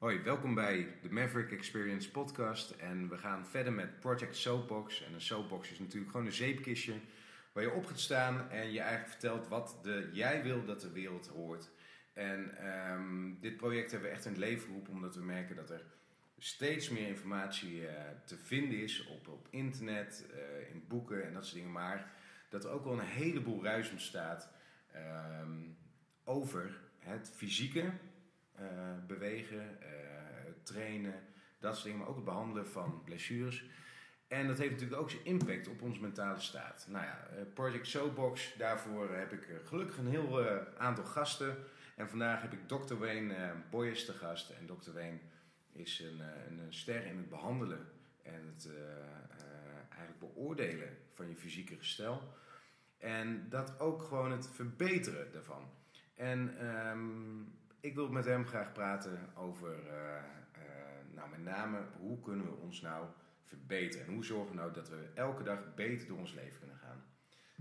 Hoi, welkom bij de Maverick Experience podcast en we gaan verder met Project Soapbox. En een soapbox is natuurlijk gewoon een zeepkistje waar je op gaat staan en je eigenlijk vertelt wat de, jij wil dat de wereld hoort. En ehm, dit project hebben we echt in het leven geroepen omdat we merken dat er steeds meer informatie eh, te vinden is op, op internet, eh, in boeken en dat soort dingen. Maar dat er ook wel een heleboel ruis ontstaat ehm, over het fysieke bewegen, trainen, dat soort dingen. Maar ook het behandelen van blessures. En dat heeft natuurlijk ook zijn impact op onze mentale staat. Nou ja, Project Soapbox, daarvoor heb ik gelukkig een heel aantal gasten. En vandaag heb ik Dr. Wayne Boyes te gast. En Dr. Wayne is een, eh, een ster in het behandelen en het eigenlijk beoordelen van je fysieke gestel. En dat ook gewoon het verbeteren daarvan. En um, ik wil met hem graag praten over, uh, nou met name, hoe kunnen we ons nou verbeteren? En hoe zorgen we nou dat we elke dag beter door ons leven kunnen gaan?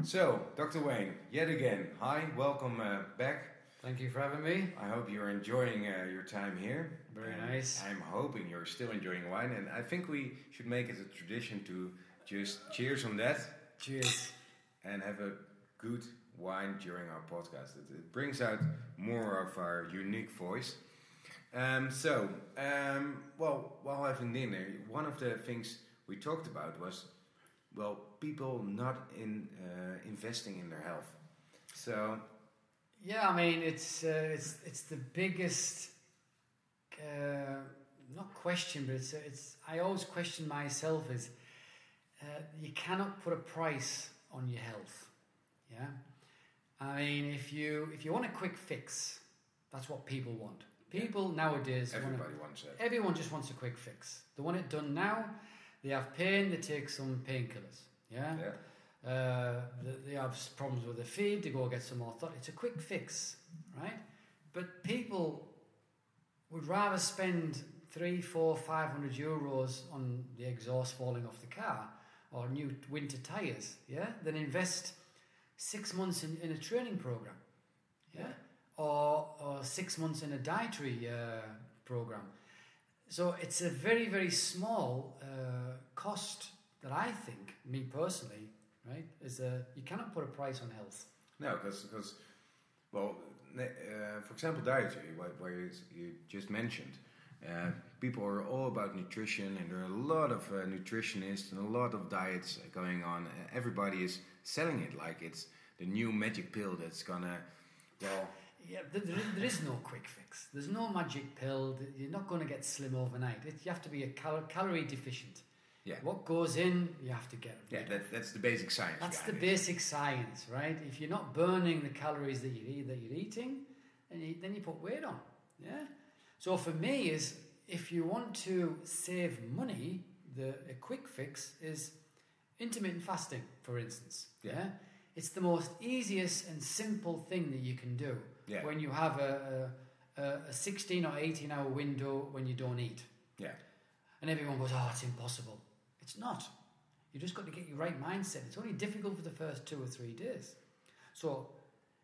So, Dr. Wayne, yet again, hi, welcome back. Thank you for having me. I hope you're enjoying your time here. Very and nice. I'm hoping you're still enjoying wine, and I think we should make it a tradition to just cheers on that. Cheers. And have a good wine during our podcast. It, it brings out more of our unique voice. Um, so, um, well, while having dinner, one of the things we talked about was, well, people not in uh, investing in their health. So yeah, I mean it's uh, it's it's the biggest uh, not question, but it's it's I always question myself is uh, you cannot put a price on your health. Yeah, I mean if you if you want a quick fix, that's what people want. People nowadays everybody wanna, wants it. Everyone just wants a quick fix. They want it done now. They have pain. They take some painkillers. Yeah. Yeah uh, they have problems with their feet, they go get some more thought. It's a quick fix, right? But people would rather spend three, four, five hundred euros on the exhaust falling off the car or new winter tires, yeah, than invest six months in, in a training program, yeah, or, or six months in a dietary uh, program. So it's a very, very small uh, cost that I think, me personally, right? Is a you cannot put a price on health. No, because well, uh, for example, dietary, where you, you just mentioned. Uh, people are all about nutrition, and there are a lot of uh, nutritionists and a lot of diets going on. Everybody is selling it like it's the new magic pill that's gonna, well. Yeah, there, there is no quick fix. There's no magic pill. You're not going to get slim overnight. It, you have to be a cal- calorie deficient. Yeah. What goes in, you have to get Yeah, that, that's the basic science. That's the it. basic science, right? If you're not burning the calories that you eat, that you're eating, then you, then you put weight on. Yeah. So for me, is if you want to save money, the a quick fix is intermittent fasting, for instance. Yeah. yeah? It's the most easiest and simple thing that you can do yeah. when you have a, a, a 16 or 18 hour window when you don't eat. Yeah. And everyone goes, oh, it's impossible. It's not. You just got to get your right mindset. It's only difficult for the first two or three days. So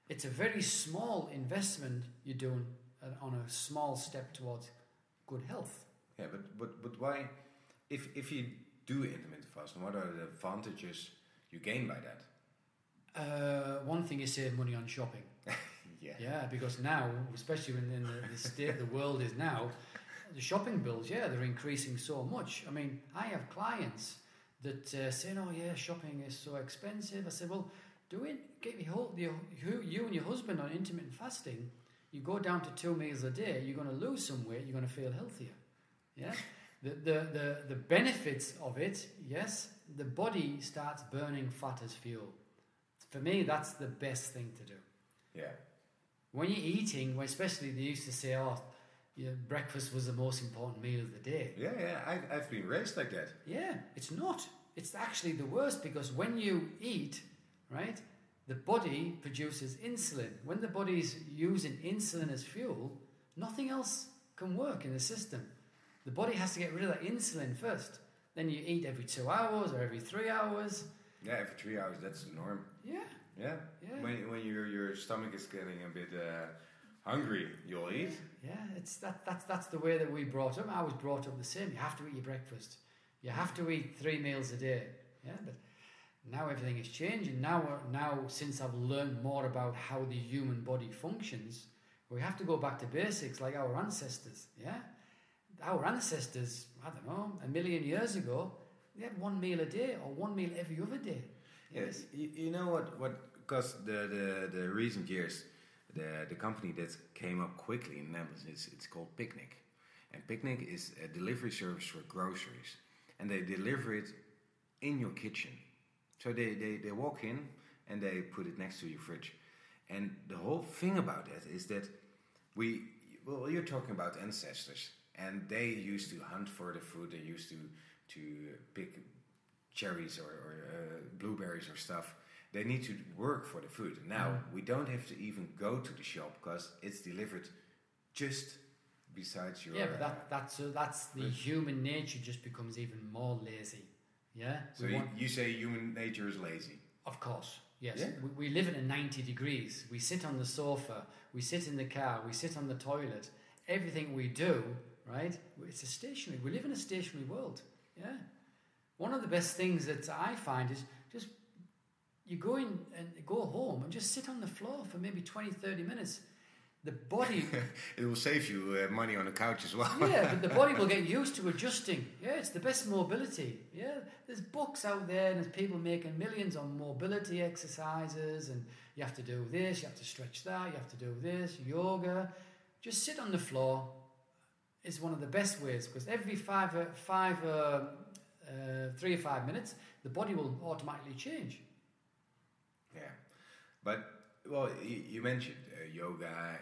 it's a very small investment you're doing on a small step towards good health. Yeah, but but but why? If if you do intermittent fasting, what are the advantages you gain by that? Uh, one thing is save money on shopping. yeah. Yeah, because now, especially in, in the, the state the world is now, the shopping bills, yeah, they're increasing so much. I mean, I have clients that uh, say, "Oh, yeah, shopping is so expensive." I said, "Well, do it. Get your, your, you and your husband on intermittent fasting. You go down to two meals a day. You're going to lose some weight. You're going to feel healthier. Yeah." The, the, the, the benefits of it, yes, the body starts burning fat as fuel. For me, that's the best thing to do. Yeah. When you're eating, especially they used to say, oh, breakfast was the most important meal of the day. Yeah, yeah, I've, I've been raised like that. Yeah, it's not. It's actually the worst because when you eat, right, the body produces insulin. When the body's using insulin as fuel, nothing else can work in the system. The body has to get rid of that insulin first. Then you eat every two hours or every three hours. Yeah, every three hours, that's the norm. Yeah. Yeah. yeah. When, when your, your stomach is getting a bit. Uh, hungry, you'll eat. Yeah, it's that, that's, that's the way that we brought up. I was brought up the same. You have to eat your breakfast. You have to eat three meals a day. Yeah, but now everything is changing. Now, now since I've learned more about how the human body functions, we have to go back to basics like our ancestors. Yeah, our ancestors, I don't know, a million years ago, they had one meal a day or one meal every other day. Yes, you, you know what? What? Because the, the the recent years, the the company that came up quickly in the Netherlands is it's called Picnic, and Picnic is a delivery service for groceries, and they deliver it in your kitchen. So they they, they walk in and they put it next to your fridge, and the whole thing about that is that we well you're talking about ancestors, and they used to hunt for the food. They used to to pick cherries or, or uh, blueberries or stuff. They need to work for the food. Now Mm. we don't have to even go to the shop because it's delivered just besides your. Yeah, but that, that's uh, that's the human nature just becomes even more lazy. Yeah, so you, want- you say human nature is lazy. of course, yes. Yeah. We, we live in a ninety degrees. We sit on the sofa. We sit in the car. We sit on the toilet. Everything we do, right? It's a stationary. We live in a stationary world. Yeah. One of the best things that I find is just you go in and go home and just sit on the floor for maybe 20, 30 minutes. The body It will save you uh, money on the couch as well. yeah, but the body will get used to adjusting. Yeah, it's the best mobility. Yeah, there's books out there and there's people making millions on mobility exercises and you have to do this, you have to stretch that, you have to do this, yoga. Just sit on the floor is one of the best ways because every five, uh, five, uh, uh, three or five minutes, the body will automatically change. Yeah, but well, you, you mentioned uh, yoga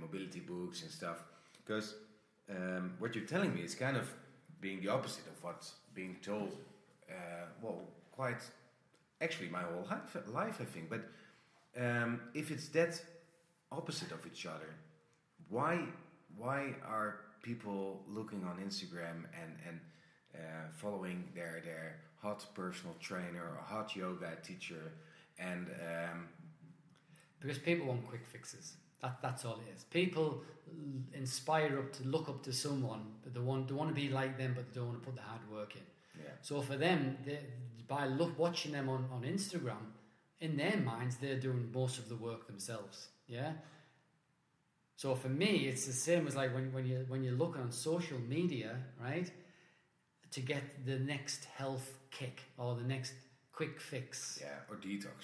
mobility books and stuff. Because um, what you're telling me is kind of being the opposite of what's being told. Uh, well, quite actually my whole life, I think. But um, if it's that opposite of each other, why why are people looking on Instagram and and uh, following their their hot personal trainer or hot yoga teacher and um, Because people want quick fixes. That, that's all it is. People inspire up to look up to someone, but they want, they want to be like them, but they don't want to put the hard work in. yeah So for them, they, by look, watching them on, on Instagram, in their minds, they're doing most of the work themselves. Yeah. So for me, it's the same as like when, when you when you're looking on social media, right? To get the next health kick or the next quick fix yeah or detox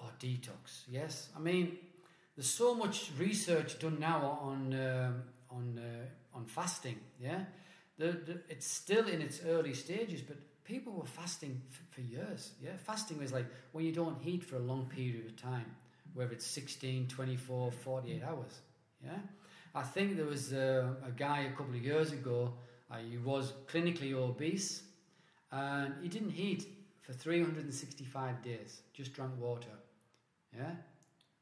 or detox. Yes, I mean, there's so much research done now on um on uh, on fasting. Yeah, the, the, it's still in its early stages, but people were fasting f- for years. Yeah, fasting was like when you don't eat for a long period of time, whether it's 16, 24, 48 hours. Yeah, I think there was uh, a guy a couple of years ago. Uh, he was clinically obese, and he didn't eat for 365 days. Just drank water. Yeah,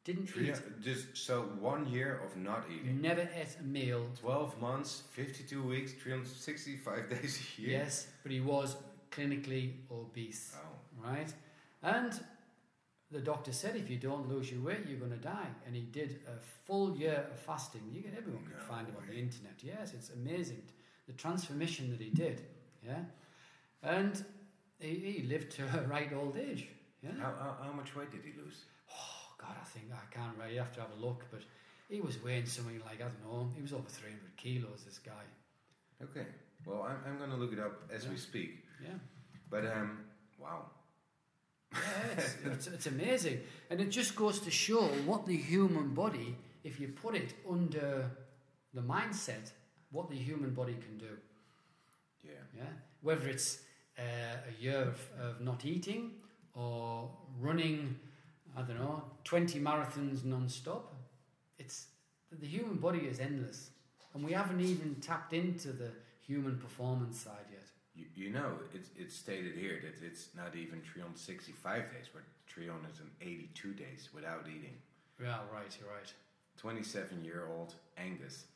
didn't eat. just so one year of not eating Never ate a meal. 12 months 52 weeks 365 days a year Yes, but he was clinically obese, oh right? And the doctor said if you don't lose your weight, you're going to die. And he did a full year of fasting. You can, everyone can No find it on the internet. Yes, it's amazing the transformation that he did. Yeah, and he, he lived to a right old age. Yeah. how, how, how much weight did he lose God, I think I can't really. Have to have a look, but he was weighing something like I don't know. He was over three hundred kilos. This guy. okay well i'm, I'm gonna look it up as we speak Yeah. but um wow Yeah, it's, it's, it's amazing, and it just goes to show what the human body, if you put it under the mindset, what the human body can do. yeah Yeah, whether it's uh, a year of, of not eating or running, I don't know, twenty marathons non-stop. It's the human body is endless, and we haven't even tapped into the human performance side yet. you, you know it's, it's stated here that it's not even 365 days but 382 days without eating Yeah, right. You're right. 27 year old angus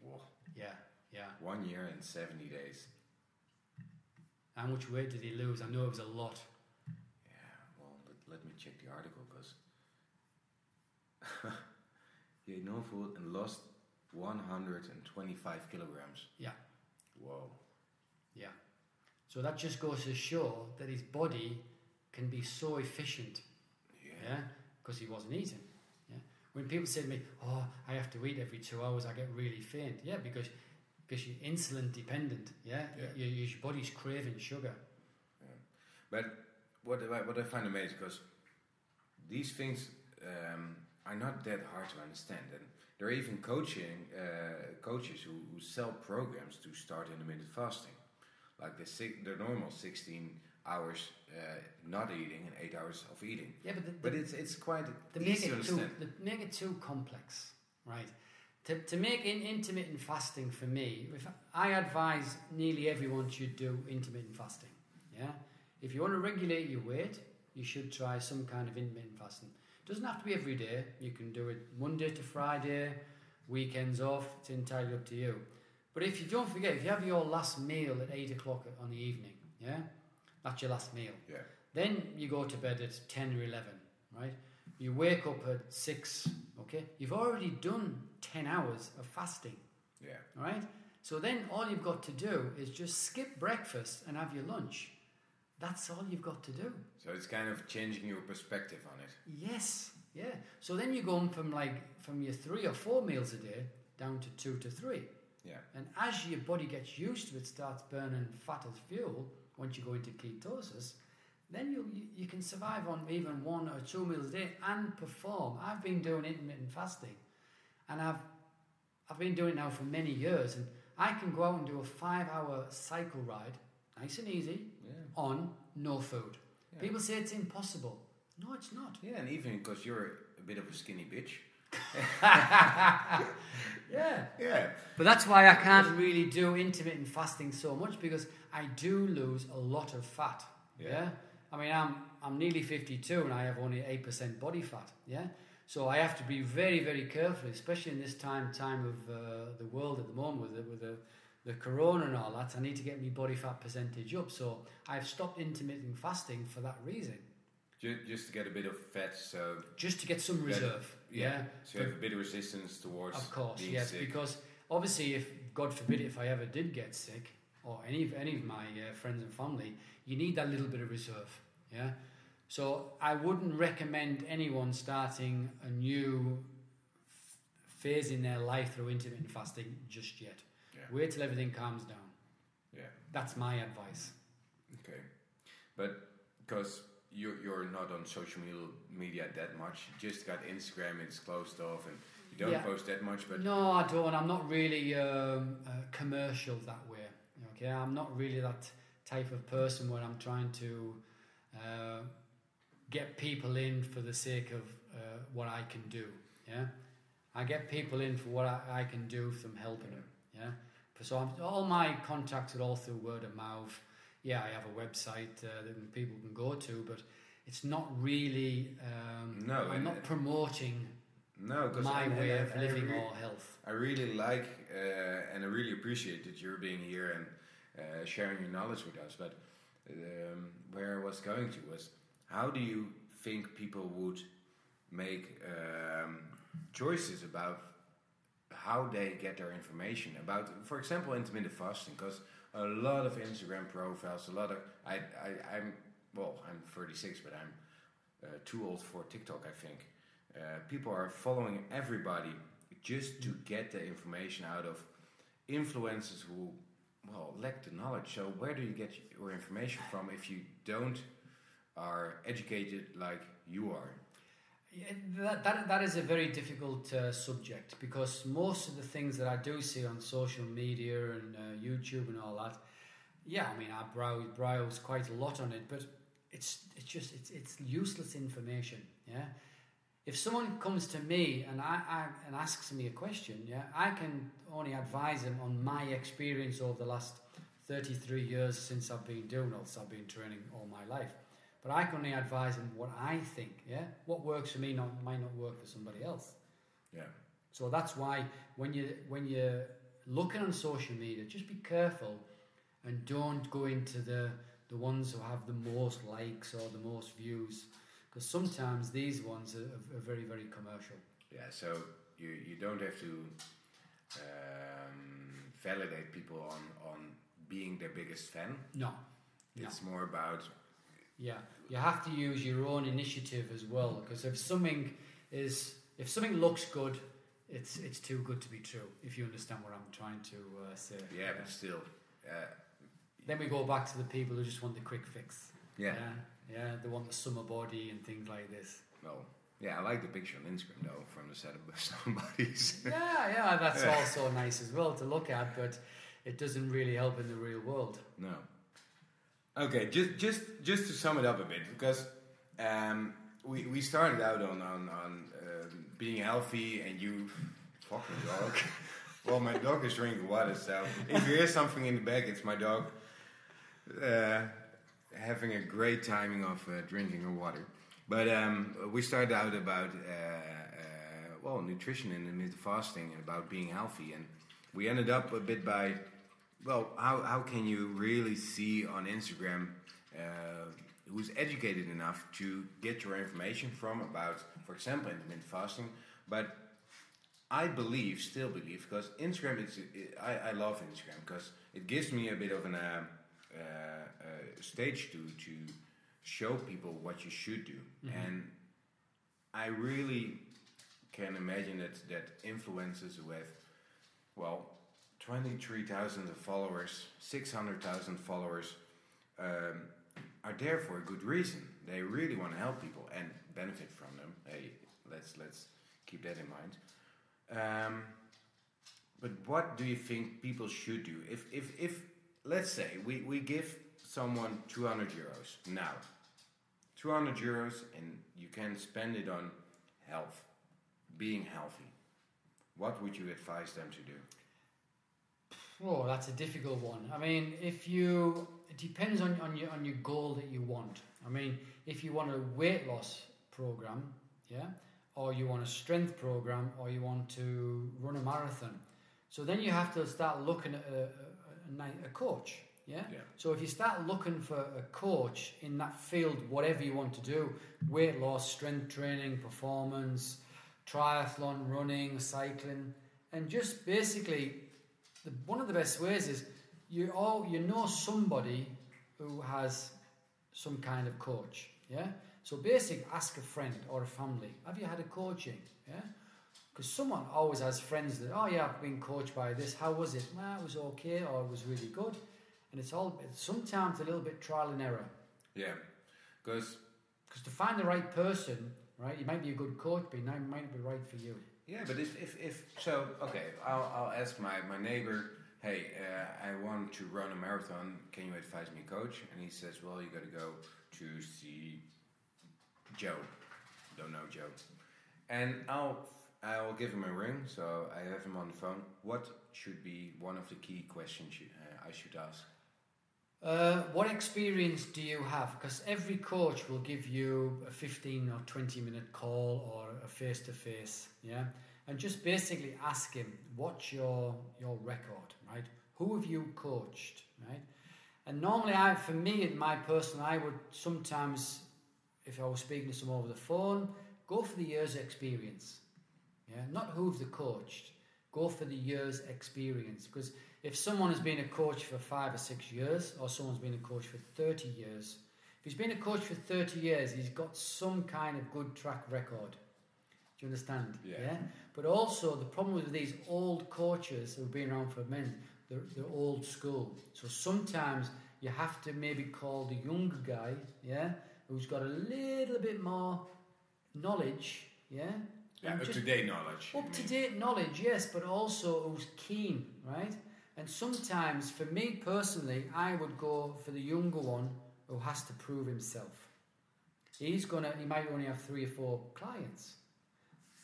Whoa. Yeah, yeah. one year and 70 days How much weight did he lose? I know it was a lot. Yeah, let, me check the article because he ate no food and lost 125 kilograms. Yeah. Whoa. Yeah. So that just goes to show that his body can be so efficient, Yeah. yeah, because he wasn't eating. Yeah. When people say to me, "Oh, I have to eat every two hours," I get really faint. Yeah, because because you're insulin dependent. Yeah, Yeah. Your, your body's craving sugar. Yeah. But what I, what I find amazing because these things um, are not that hard to understand, and there are even coaching uh, coaches who, who sell programs to start intermittent fasting, like the si- the normal 16 hours uh, not eating and eight hours of eating. Yeah, but the, But the, it's it's quite make easy to it too understand. make it too complex, right? To, to make in, intermittent fasting for me, if I advise nearly everyone should do intermittent fasting. Yeah, if you want to regulate your weight, you should try some kind of intermittent fasting. Doesn't have to be every day. You can do it Monday to Friday, weekends off. It's entirely up to you. But if you don't forget, if you have your last meal at eight o'clock on the evening, yeah, that's your last meal. Yeah. Then you go to bed at 10 or 11, right? You wake up at 6, okay? You've already done 10 hours of fasting, Yeah. all right? So then all you've got to do is just skip breakfast and have your lunch. That's all you've got to do. So it's kind of changing your perspective on it. Yes, yeah. So then you're going from like from your three or four meals a day down to two to three. Yeah. And as your body gets used to it, starts burning fat as fuel, once you go into ketosis, then you you can survive on even one or two meals a day and perform. I've been doing intermittent fasting, and I've I've been doing it now for many years, and I can go out and do a five-hour cycle ride, nice and easy, Yeah. on no food. Yeah. People say it's impossible. No, it's not. Yeah, and even because you're a bit of a skinny bitch. Yeah. Yeah. But that's why I can't really do intermittent fasting so much because I do lose a lot of fat. Yeah. Yeah. I mean, I'm I'm nearly 52 and I have only 8% body fat. Yeah. So I have to be very, very careful, especially in this time time of uh, the world at the moment with the, with the the corona and all that. I need to get my body fat percentage up. So I've stopped intermittent fasting for that reason, Just, just to get a bit of fat, so just to get some Yeah. reserve. Yeah. so you have a bit of resistance towards Of course, yes, sick. because obviously, if God forbid, if I ever did get sick, or any of any of my uh, friends and family, you need that little bit of reserve. Yeah. So I wouldn't recommend anyone starting a new phase in their life through intermittent fasting just yet. Yeah. Wait till everything calms down. Yeah. That's my advice. Okay, but because you're you're not on social media media that much, you just got Instagram, it's closed off, and you don't Yeah. post that much. But No, I don't. I'm not really um, uh, commercial that way. Okay, I'm not really that type of person where I'm trying to uh, get people in for the sake of uh, what I can do. Yeah, I get people in for what I, I can do from helping them. Yeah, so I'm, all my contacts are all through word of mouth. Yeah, I have a website uh, that people can go to, but it's not really. Um, No, I'm not promoting no, because my and- way and of living or health. I really like uh, and I really appreciate that you're being here and uh, sharing your knowledge with us. But um, where I was going to was, how do you think people would make um, choices about how they get their information about, for example, intermittent fasting? Because a lot of Instagram profiles, a lot of I, I I'm well, I'm 36, but I'm uh, too old for TikTok, I think. Uh, people are following everybody just to get the information out of influencers who, well, lack the knowledge. So where do you get your information from if you don't are educated like you are? That, that, that is a very difficult uh, subject because most of the things that I do see on social media and uh, YouTube and all that, yeah, I mean, I browse, browse quite a lot on it, but it's it's just it's it's useless information. Yeah, if someone comes to me and I, I and asks me a question, yeah, I can only advise them on my experience over the last thirty three years since I've been doing this. I've been training all my life. But I can only advise them what I think. Yeah, what works for me not might not work for somebody else. Yeah. So that's why when you when you're looking on social media, just be careful and don't go into the the ones who have the most likes or the most views, because sometimes these ones are, are very very commercial. Yeah, so you you don't have to um, validate people on on being their biggest fan. No. No. It's more about Yeah, you have to use your own initiative as well because if something is if something looks good, it's it's too good to be true. If you understand what I'm trying to uh, say. yeah, but still, uh, Then we go back to the people who just want the quick fix. yeah. yeah, yeah, they want the summer body and things like this. Well, yeah, I like the picture on Instagram though from the set of somebody's. Yeah, yeah, that's also nice as well to look at, but it doesn't really help in the real world. No. Okay, just just just to sum it up a bit, because um, we we started out on on on um, being healthy, and you fucking dog. well, my dog is drinking water, so if you hear something in the back, it's my dog uh, having a great timing of uh, drinking her water. But um, we started out about uh, uh, well nutrition and intermittent fasting and about being healthy, and we ended up a bit by well, how, how can you really see on Instagram uh, who's educated enough to get your information from about, for example, intermittent fasting? But I believe, still believe, because Instagram, it's, I, I love Instagram because it gives me a bit of an uh, uh, uh, stage to to show people what you should do, and I really can imagine that that influencers with well 23,000 followers, 600,000 followers um, are there for a good reason. They really want to help people and benefit from them. Hey, let's let's keep that in mind. Um, but what do you think people should do if if if let's say we, we give someone 200 euros now 200 euros and you can spend it on health being healthy what would you advise them to do Oh, that's a difficult one. I mean, if you, it depends on, on your on your goal that you want. I mean, if you want a weight loss program, yeah, or you want a strength program, or you want to run a marathon, so then you have to start looking at a, a, a, a coach. Yeah? Yeah. So if you start looking for a coach in that field, whatever you want to do, weight loss, strength training, performance, triathlon, running, cycling, and just basically the, one of the best ways is you all you know somebody who has some kind of coach yeah? So basically ask a friend or a family have you had a coaching? Yeah? Because someone always has friends that oh yeah i've been coached by this how was it? Well it was okay or it was really good. And it's all it's sometimes a little bit trial and error. Yeah because because to find the right person right you might be a good coach but it might not be right for you Yeah, but if, if, if so, okay, I'll, I'll ask my, my neighbor, hey, uh, I want to run a marathon. Can you advise me, coach? And he says, well, you got to go to see Joe. Don't know Joe. And I'll I'll give him a ring, so I have him on the phone. What should be one of the key questions you, uh, I should ask? Uh, what experience do you have? Because every coach will give you a 15 or 20 minute call or a face to face, yeah? And just basically ask him, what's your, your record, right? Who have you coached, right? And normally, I, for me, in my personal, I would sometimes, if I was speaking to someone over the phone, go for the years experience, yeah? Not who've they coached, go for the years experience. Because if someone has been a coach for five or six years, or someone's been a coach for 30 years, if he's been a coach for 30 years, he's got some kind of good track record. Do you understand? Yeah. But also, the problem with these old coaches who've been around for men, they're, they're old school. So sometimes you have to maybe call the younger guy, yeah, who's got a little bit more knowledge, yeah, Yeah, up to date knowledge. Up to date knowledge, yes, but also who's keen, right? And sometimes, for me personally, I would go for the younger one who has to prove himself. He's gonna, he might only have three or four clients.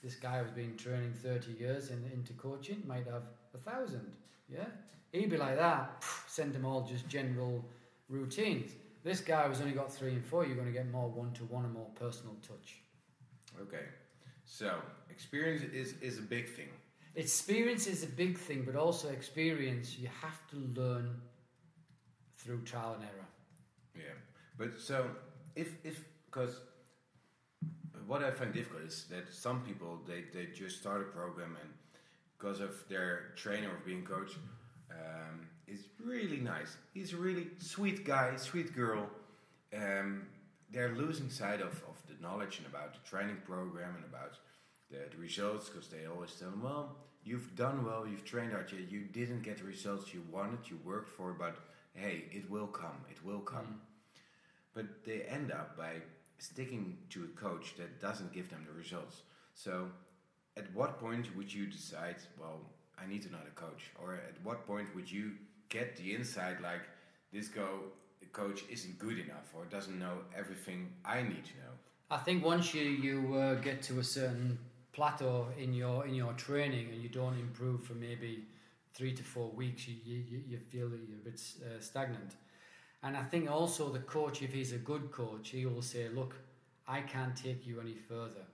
This guy who's been training 30 years in, into coaching might have a thousand, yeah? He'd be like that, send them all just general routines. This guy who's only got three and four, you're going to get more one to one and more personal touch. Okay, so experience is, is a big thing. Experience is a big thing, but also experience you have to learn through trial and error. Yeah, but so if if because what I find difficult is that some people they, they just start a program and because of their trainer or being coach um, is really nice. He's a really sweet guy, sweet girl. Um, they're losing sight of, of the knowledge and about the training program and about the, the results because they always tell them, well, you've done well, you've trained hard, you, you didn't get the results you wanted, you worked for, but hey, it will come, it will come. Mm. But they end up by sticking to a coach that doesn't give them the results. So, at what point would you decide, well, I need another coach? Or at what point would you get the insight like this go coach isn't good enough or doesn't know everything I need to know? I think once you you uh, get to a certain plateau in your in your training and you don't improve for maybe three to four weeks, you you, you feel you're a bit uh, stagnant. And I think also the coach, if he's a good coach, he will say, "Look, I can't take you any further."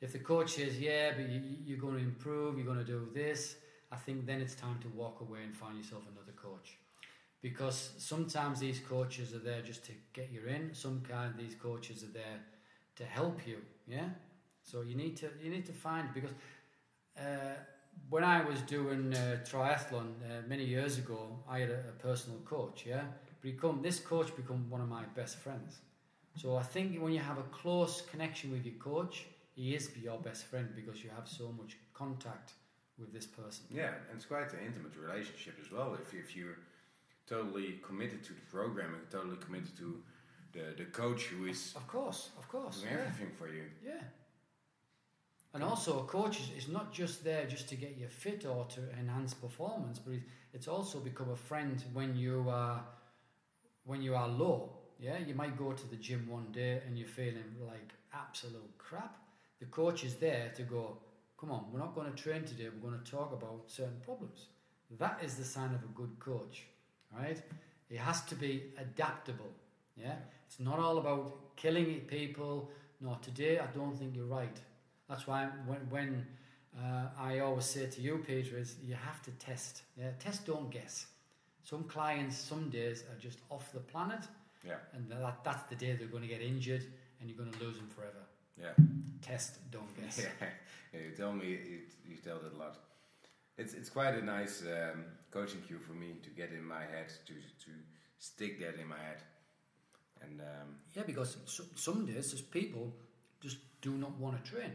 If the coach says, "Yeah, but you, you're going to improve, you're going to do this," I think then it's time to walk away and find yourself another coach. Because sometimes these coaches are there just to get you in. Some kind of these coaches are there to help you. Yeah. So you need to you need to find because uh, when I was doing uh, triathlon uh, many years ago, I had a, a personal coach. Yeah, become this coach become one of my best friends. So I think when you have a close connection with your coach, he is your best friend because you have so much contact with this person. Yeah, and it's quite an intimate relationship as well. If if you're totally committed to the program and totally committed to the the coach who is Of course, of course. doing Yeah. everything for you. Yeah. And also, a coach is, is not just there just to get you fit or to enhance performance, but it's also become a friend when you are when you are low. Yeah, you might go to the gym one day and you're feeling like absolute crap. The coach is there to go. Come on, we're not going to train today. We're going to talk about certain problems. That is the sign of a good coach, right? It has to be adaptable. Yeah, it's not all about killing people. No, today I don't think you're right. That's why when, when uh, I always say to you, Peter, is you have to test. Yeah, test, don't guess. Some clients, some days are just off the planet, Yeah, and that, that's the day they're going to get injured, and you're going to lose them forever. yeah. Test, don't guess. Yeah, yeah, you tell me you, you tell that a lot. It's it's quite a nice um, coaching cue for me to get in my head to to stick that in my head, and um, Yeah, because so, some days there's people just do not want to train.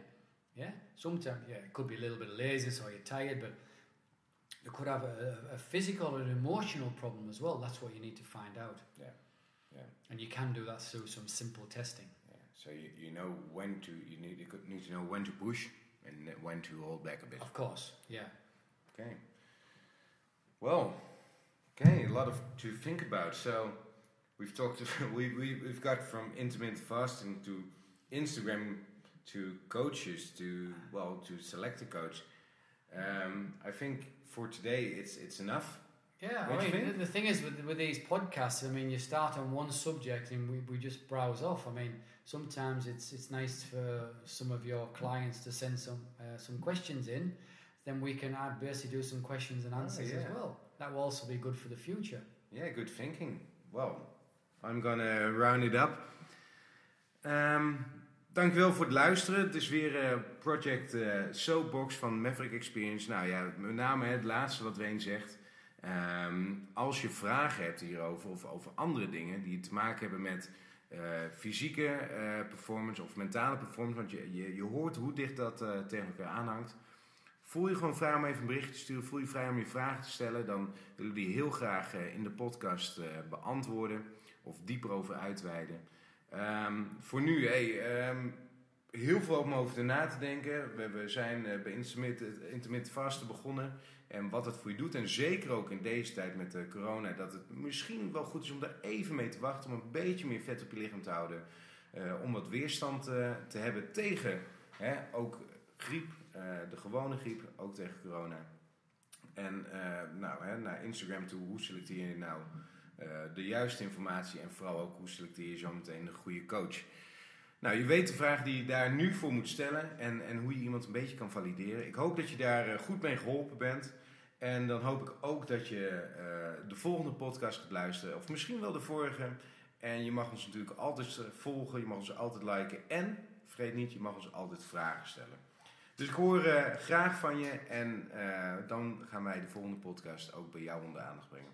Yeah, sometimes yeah, it could be a little bit of laziness or you're tired, but you could have a, a physical or an emotional problem as well. That's what you need to find out. Yeah, yeah. And you can do that through some simple testing. yeah. So you, you know when to you need you need to know when to push and when to hold back a bit. Of course, yeah. Okay. Well, okay, a lot of to think about. So we've talked. We we we've got from intermittent fasting to Instagram to coaches to well to select a coach. Um, I think for today it's it's enough. Yeah, I mean, the, the thing is with, with these podcasts, I mean, you start on one subject and we, we just browse off. I mean, sometimes it's it's nice for some of your clients to send some uh, some questions in. Then we can uh, basically do some questions and Oh, answers as well. That will also be good for the future. Yeah, good thinking. Well, I'm gonna round it up. Um, dankjewel voor het luisteren. Het is weer eh, Project eh, Soapbox van Maverick Experience. Nou ja, met name het laatste wat Wayne zegt. Ehm, als je vragen hebt hierover of over andere dingen die te maken hebben met eh, fysieke performance of mentale performance, want je, je, je hoort hoe dicht dat tegen elkaar aanhangt. Voel je gewoon vrij om even een berichtje te sturen. Voel je vrij om je vragen te stellen. Dan willen we die heel graag in de podcast beantwoorden. Of dieper over uitweiden. Ehm, voor nu, ehm, heel veel om over na te denken. We, we zijn eh, bij intermittent, intermittent fasten begonnen. En wat het voor je doet. En zeker ook in deze tijd met de corona. Dat het misschien wel goed is om daar even mee te wachten. Om een beetje meer vet op je lichaam te houden. eh, om wat weerstand eh, te hebben tegen hè, ook griep. de gewone griep, ook tegen corona. En nou, hè, naar Instagram toe, hoe selecteer je nou de juiste informatie en vooral ook hoe selecteer je zo meteen de goede coach. Nou, je weet de vraag die je daar nu voor moet stellen en, en hoe je iemand een beetje kan valideren. Ik hoop dat je daar eh, goed mee geholpen bent. En dan hoop ik ook dat je eh, de volgende podcast gaat luisteren, of misschien wel de vorige. En je mag ons natuurlijk altijd eh, volgen, je mag ons altijd liken en vergeet niet, je mag ons altijd vragen stellen. Dus ik hoor eh, graag van je en eh, dan gaan wij de volgende podcast ook bij jou onder aandacht brengen.